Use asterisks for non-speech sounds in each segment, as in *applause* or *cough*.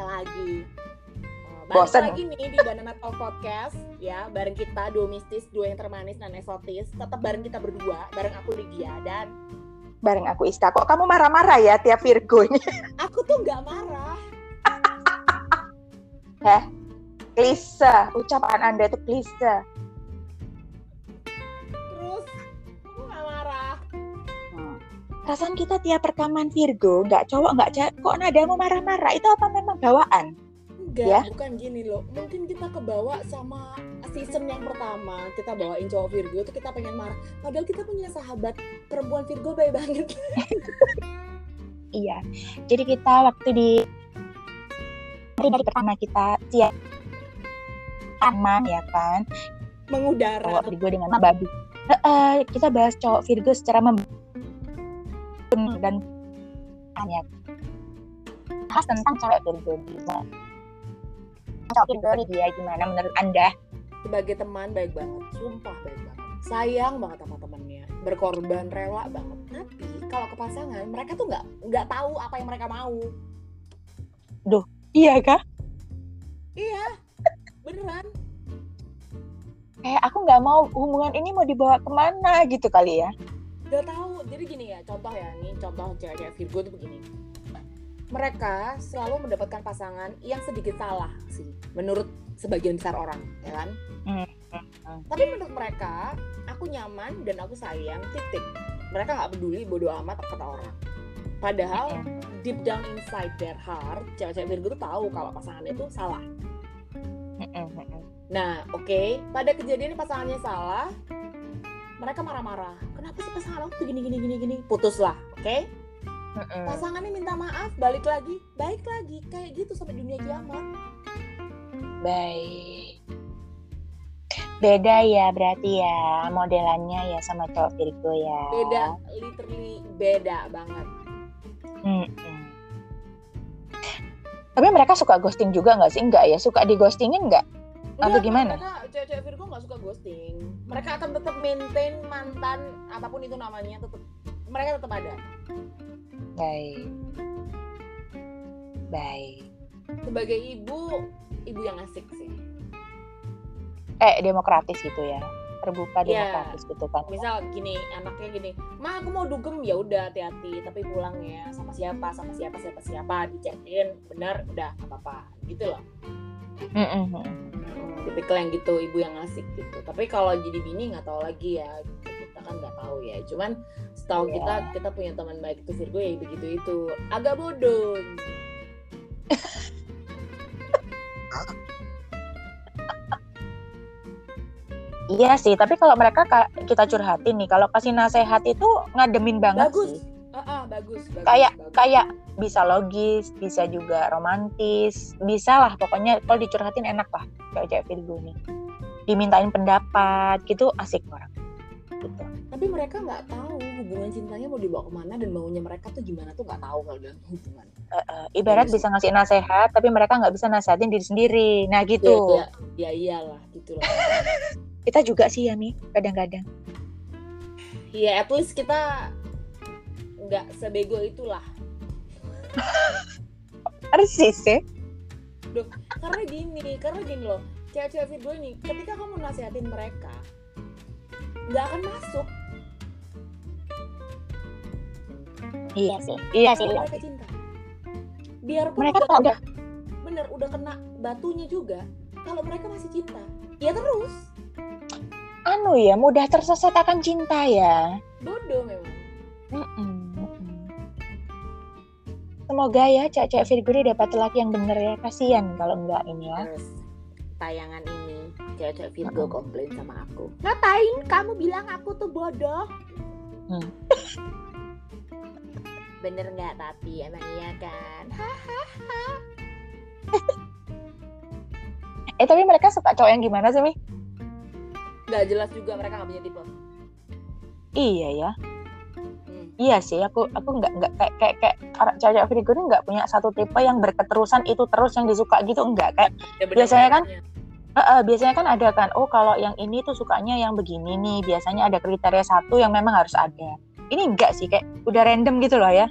kita lagi. Uh, balik Bosen. lagi nih di Banana Talk Podcast ya, bareng kita dua mistis, dua yang termanis dan eksotis. Tetap bareng kita berdua, bareng aku Lydia dan Bareng aku Ista. Kok kamu marah-marah ya tiap Virgo ini? aku tuh nggak marah. Heh, *laughs* klise. Ucapan Anda itu klise. Perasaan kita tiap rekaman Virgo, nggak cowok, nggak cewek, kok nadamu marah-marah? Itu apa memang bawaan? Enggak, Ya. bukan gini loh. Mungkin kita kebawa sama season yang pertama. Kita bawain cowok Virgo tuh kita pengen marah. Padahal kita punya sahabat perempuan Virgo baik banget. *laughs* Iya. Jadi kita waktu di hari dari pertama kita siap aman ya kan Mengudara. cowok Virgo dengan babi. Heeh, kita bahas cowok Virgo secara mem dan hanya bahas tentang cewek gimana. Cowok dia gimana menurut anda? Sebagai teman baik banget. Sumpah baik banget. Sayang banget sama temennya. Berkorban rela banget. Tapi kalau ke pasangan mereka tuh nggak nggak tahu apa yang mereka mau. Iya kah? Iya. Beneran. Kayak aku nggak mau hubungan ini mau dibawa ke mana gitu kali ya? Gak tahu. Jadi gini ya, contoh ya, nih contoh cewek-cewek Virgo tuh begini. Mereka selalu mendapatkan pasangan yang sedikit salah sih, menurut sebagian besar orang, ya kan? Hmm. Tapi menurut mereka, aku nyaman dan aku sayang, titik. Mereka nggak peduli bodo amat kata orang. Padahal deep down inside their heart, cewek-cewek Virgo tuh tahu kalau pasangannya itu salah. Nah, oke, pada kejadian pasangannya salah, mereka marah-marah. Kenapa sih pasangan aku tuh gini gini gini gini? Putuslah, oke? Pasangannya minta maaf, balik lagi, baik lagi, kayak gitu sampai dunia kiamat. Baik. Beda ya berarti ya modelannya ya sama cowok Virgo ya. Beda, literally beda banget. Mm-mm. Tapi mereka suka ghosting juga nggak sih? Enggak ya? Suka di ghostingin nggak? Atau gimana? Mereka cewek-cewek Virgo nggak suka ghosting. Mereka akan tetap maintain mantan apa pun itu namanya tetap mereka tetap ada. Baik. Baik. Sebagai ibu, ibu yang asik sih. Eh demokratis gitu ya. Terbuka Iya. demokratis gitu kan. Misal gini, anaknya gini, "Ma, aku mau dugem." Ya udah, hati-hati, tapi pulang ya sama siapa, sama siapa, siapa siapa, dicekin, benar, udah apa-apa. Gitu loh. Mm-mm. Hmm, tipikal yang gitu, ibu yang asik gitu. Tapi kalau jadi bini nggak tahu lagi ya. Kita kan nggak tahu ya. Cuman setahu Iya. kita kita punya teman baik itu Virgo ya begitu itu. Agak bodoh. Iya sih, tapi kalau mereka ka- kita curhatin nih, kalau kasih nasehat itu ngademin banget Bagus. sih. Bagus, bagus. Kayak bagus. kayak bisa logis, bisa juga romantis, bisa lah pokoknya kalau dicurhatin enak lah cewek-cewek Virgo nih. Dimintain pendapat gitu asik orang. Gitu. Tapi mereka nggak tahu hubungan cintanya mau dibawa ke mana dan maunya mereka tuh gimana tuh nggak tahu kalau dalam hubungan. Eh, ibarat Iya sih. bisa ngasih nasehat tapi mereka nggak bisa nasehatin diri sendiri. Nah gitu. Ya, ya, ya iyalah gitu loh. *laughs* Kita juga sih ya Mi, kadang-kadang. ya at least kita nggak sebego itulah. Persis ya. Karena gini, karena gini loh, cewek-cewek Virgo ini ketika kamu nasehatin mereka nggak akan masuk Iya sih. Iya sih. kalau mereka cinta. Biarpun Mereka udah, udah bener udah kena batunya juga, kalau mereka masih cinta, ya terus anu ya, mudah tersesat akan cinta ya. bodoh memang. Mm-mm, mm-mm. Semoga ya cewek-cewek Virgo ini dapat laki yang bener ya. Kasian kalau enggak ini ya. Terus tayangan ini cewek-cewek Virgo Mm-mm. komplain sama aku. Ngapain kamu bilang aku tuh bodoh? Hmm. *laughs* Bener nggak tapi emang iya kan? Hahaha. Eh tapi mereka suka cowok yang gimana sih Mi? Nggak jelas juga mereka nggak punya tipe. Iya ya. Iya sih, aku aku nggak nggak kayak kayak kayak orang cewek Virgo ini nggak punya satu tipe yang berketerusan itu terus yang disuka gitu enggak kayak Ya, bener Biasanya kan banget. eh, eh, biasanya kan ada kan oh kalau yang ini tuh sukanya yang begini nih biasanya ada kriteria satu yang memang harus ada. Ini enggak sih kayak udah random gitu loh ya.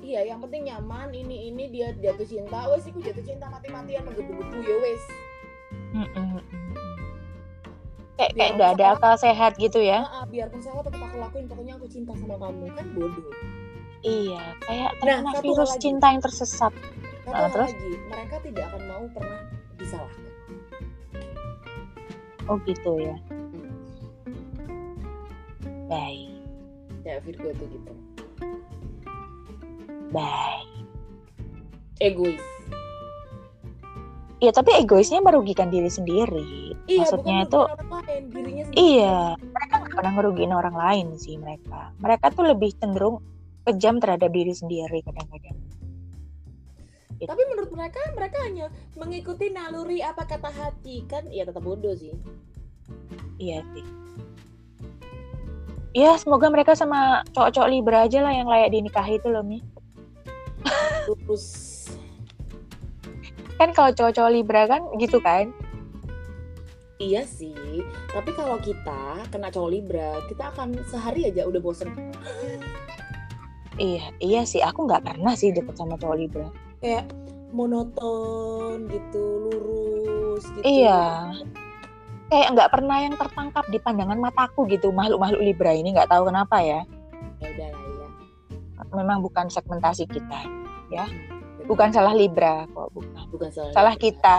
Iya yang penting nyaman ini ini dia jatuh cinta. Wes iku jatuh cinta mati-matian menggebu-gebu ya wes. Mm-mm. Kayak kayak nggak ada akal sehat gitu ya? Nah, biarpun salah tetap aku lakuin. Pokoknya aku cinta sama kamu. Kan bodoh. Iya kayak Nah, terkena hal virus lagi. cinta yang tersesat. Satu Ah, hal terus? lagi. Mereka tidak akan mau pernah disalahkan. Oh gitu ya? Hmm. baik. Ya Virgo tuh gitu. Baik. Egois. Ya tapi egoisnya merugikan diri sendiri. Iya maksudnya bukan itu bukan dirinya sendiri. Iya. Mereka nggak pernah ngerugiin orang lain sih mereka. Mereka tuh lebih cenderung kejam terhadap diri sendiri kadang-kadang. Tapi menurut mereka mereka hanya mengikuti naluri apa kata hati. Kan ya tetap bodoh sih. Iya sih. Ya semoga mereka sama cowok-cowok libra aja lah yang layak dinikahi itu loh mi. Terus. Kan kalau cowok-cowok libra kan gitu kan iya sih tapi kalau kita kena cowok libra kita akan sehari aja udah bosen. Iya iya sih aku nggak pernah sih deket sama cowok libra. Kayak monoton gitu lurus gitu. Iya. kayak nggak pernah yang tertangkap di pandangan mataku gitu makhluk-makhluk libra ini nggak tahu kenapa ya. Ya udah lah ya memang bukan segmentasi kita ya. Bukan salah libra kok bukan bukan salah salah Libra. kita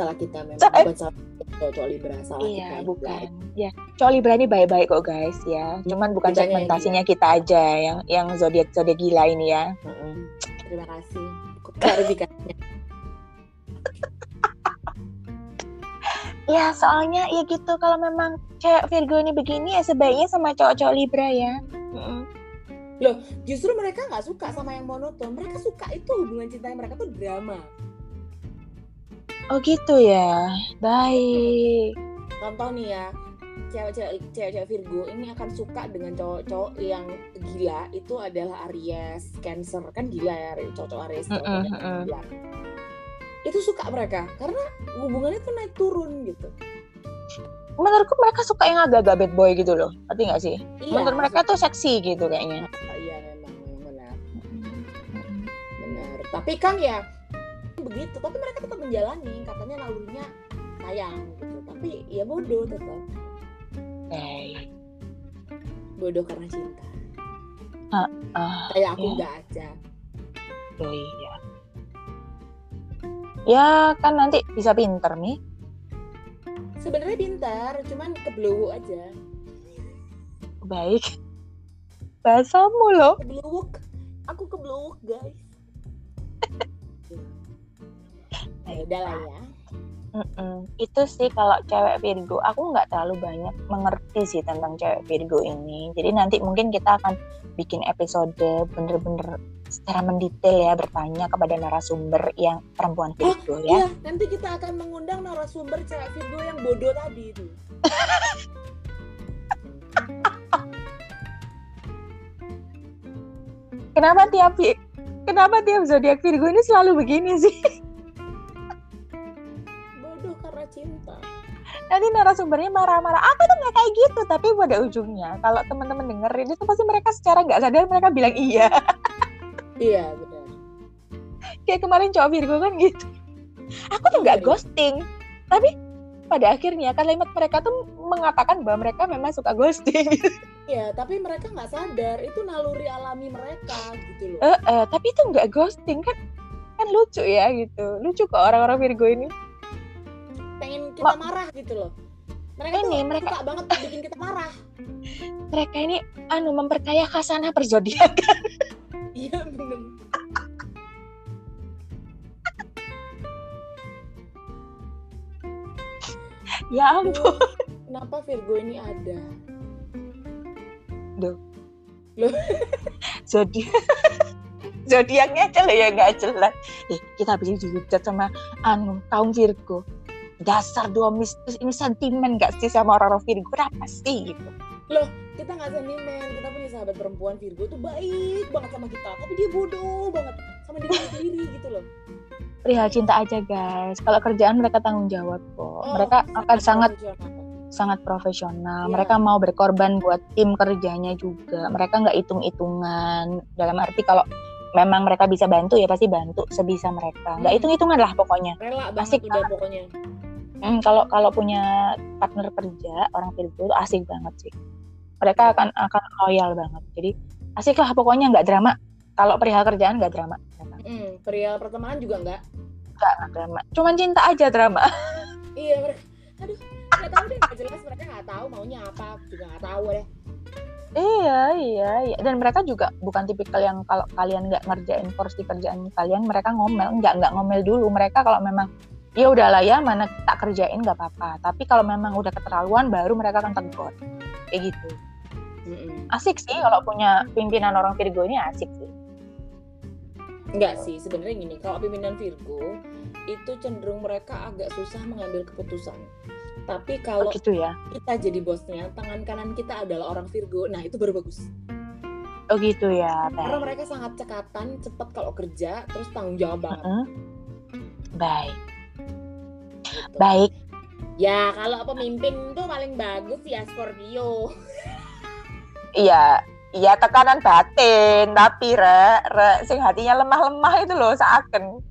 salah kita memang Salah- bukan salah cowok libra salah kita iya yang bukan. ya cowok libra ini baik-baik kok guys ya. Cuman bukan yang segmentasinya kita aja yang yang zodiak zodiak gila ini ya. Mm-mm. terima kasih. Klarifikasinya? *laughs* Ya soalnya ya gitu kalau memang cewek Virgo ini begini ya sebaiknya sama cowok-cowok libra ya. Mm-mm. justru mereka nggak suka sama yang monoton. Mereka suka itu hubungan cinta mereka tuh drama oh gitu ya? Baik. Contoh nih ya cewek-cewek cewek-cewek Virgo ini akan suka dengan cowok-cowok yang gila. Itu adalah Aries, Cancer. Kan gila ya cowok-cowok Aries Mm-mm, cowok-cowok yang mm-mm. gila. Itu suka mereka karena hubungannya tuh naik turun gitu. menurutku mereka suka yang agak-agak bad boy gitu loh. Ngerti nggak sih? Iya, menurut mereka tuh seksi gitu kayaknya. Iya memang benar. Benar. Tapi kan ya begitu, tapi mereka tetap menjalani katanya nalurinya sayang gitu. Tapi ya bodoh tetap. baik Bodoh karena cinta. ah Kayak aku Ya. nggak aja. oh iya ya kan nanti bisa pinter nih Sebenarnya pintar, cuman kebelowok aja. baik bahasamu loh Kebelowok. Aku kebelowok, guys. Ya udah lah ya. Mm-mm. itu sih kalau cewek Virgo aku nggak terlalu banyak mengerti sih tentang cewek Virgo ini jadi nanti mungkin kita akan bikin episode bener-bener secara mendetail ya bertanya kepada narasumber yang perempuan Oh, Virgo ya Iya, nanti kita akan mengundang narasumber cewek Virgo yang bodoh tadi itu. *laughs* kenapa tiap kenapa tiap zodiak Virgo ini selalu begini sih *laughs* nanti narasumbernya marah-marah aku tuh nggak kayak gitu tapi pada ujungnya kalau teman-teman dengerin itu pasti mereka secara nggak sadar mereka bilang iya Iya, benar. kayak kemarin cowok Virgo kan gitu aku tuh nggak Iya. ghosting tapi pada akhirnya kalimat mereka tuh mengatakan bahwa mereka memang suka ghosting Iya, tapi mereka nggak sadar itu naluri alami mereka gitu loh. Eh, eh, tapi itu nggak ghosting kan kan lucu ya gitu lucu kok orang-orang Virgo ini Pengen kita marah gitu loh. Mereka Ini, tuh mereka- suka banget bikin kita marah. mereka ini anu memperkaya khasanah perzodiak *laughs* Iya, benar. ya ampun Kenapa Virgo ini ada? *laughs* zodiak *laughs* zodiaknya aja ya nggak jelas eh kita habis dihujat sama anu kaum Virgo dasar dua mistis ini sentimen gak sih sama orang-orang Virgo? Apa sih gitu? Kita nggak sentimen, kita punya sahabat perempuan Virgo tuh baik banget sama kita, tapi dia bodoh banget sama diri *laughs* sendiri gitu loh. perihal cinta aja guys. Kalau kerjaan mereka tanggung jawab kok. Oh, mereka akan sangat sangat profesional. Iya. mereka mau berkorban buat tim kerjanya juga. Mereka nggak hitung hitungan dalam arti kalau memang mereka bisa bantu ya pasti bantu sebisa mereka. Nggak Hmm. hitung hitungan lah pokoknya. Rela banget Asik udah pokoknya Hmm, kalau kalau punya partner kerja orang Virgo itu asik banget sih. Mereka akan akan loyal banget. Jadi asik lah pokoknya nggak drama. Kalau perihal kerjaan nggak drama. Mereka Mm, perihal pertemanan juga nggak? Nggak drama. Cuman cinta aja drama. *laughs* Iya mereka aduh nggak tahu deh nggak jelas. Mereka nggak tahu maunya apa juga nggak tahu deh. Iya, iya, iya. Dan mereka juga bukan tipikal yang kalau kalian nggak ngerjain porsi kerjaan kalian, mereka ngomel. Nggak, nggak ngomel dulu. Mereka kalau memang, ya udahlah ya, mana tak kerjain nggak apa-apa. Tapi kalau memang udah keterlaluan, baru mereka akan tegur. Kayak gitu. Asik sih kalau punya pimpinan orang Virgo ini asik sih. Enggak sih, sebenarnya gini, kalau pimpinan Virgo itu cenderung mereka agak susah mengambil keputusan. Tapi Oh, kalau gitu ya. kita jadi bosnya, tangan kanan kita adalah orang Virgo, nah itu baru bagus. Oh gitu ya, Karena baik. mereka sangat cekatan, cepat kalau kerja, terus tanggung jawab banget. Heeh. Baik, baik. Ya kalau pemimpin tuh paling bagus ya Scorpio. Iya, iya tekanan batin. Tapi re, re, sing hatinya lemah-lemah itu loh, seakan.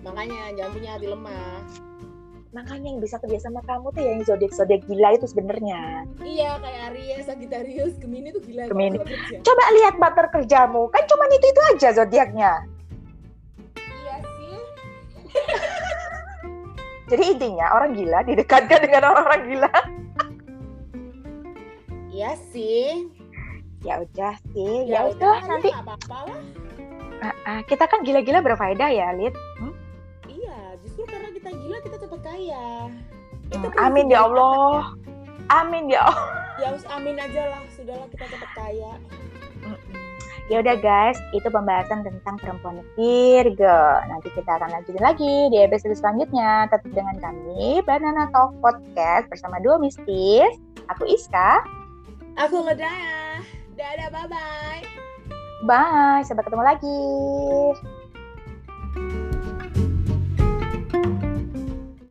Makanya jangan punya hati lemah. Makanya yang bisa kerja sama kamu tuh ya yang zodiak-zodiak gila itu sebenarnya. Iya kayak Aries, Sagittarius, Gemini tuh gila. Gemini. Coba lihat partner kerjamu, kan cuma itu itu aja zodiaknya. Jadi intinya orang gila didekatkan dengan orang-orang gila. Iya sih. Ya udah sih, ya, Ya udah udah nanti apa-apa lah. Ah, ah, kita kan gila-gila berfaedah ya, Lid. Hmm? Iya, justru karena kita gila kita cepat kaya. Itu Hmm, Amin ya Allah. Amin ya Allah. Ya harus amin aja lah, sudahlah kita cepat kaya. Ya udah guys, itu pembahasan tentang perempuan Virgo. Nanti kita akan lanjutin lagi di episode selanjutnya. Tetap dengan kami, Banana Talk Podcast bersama dua mistis. Aku Iska. Aku Ledaya. Dadah, bye-bye. Bye, sampai ketemu lagi.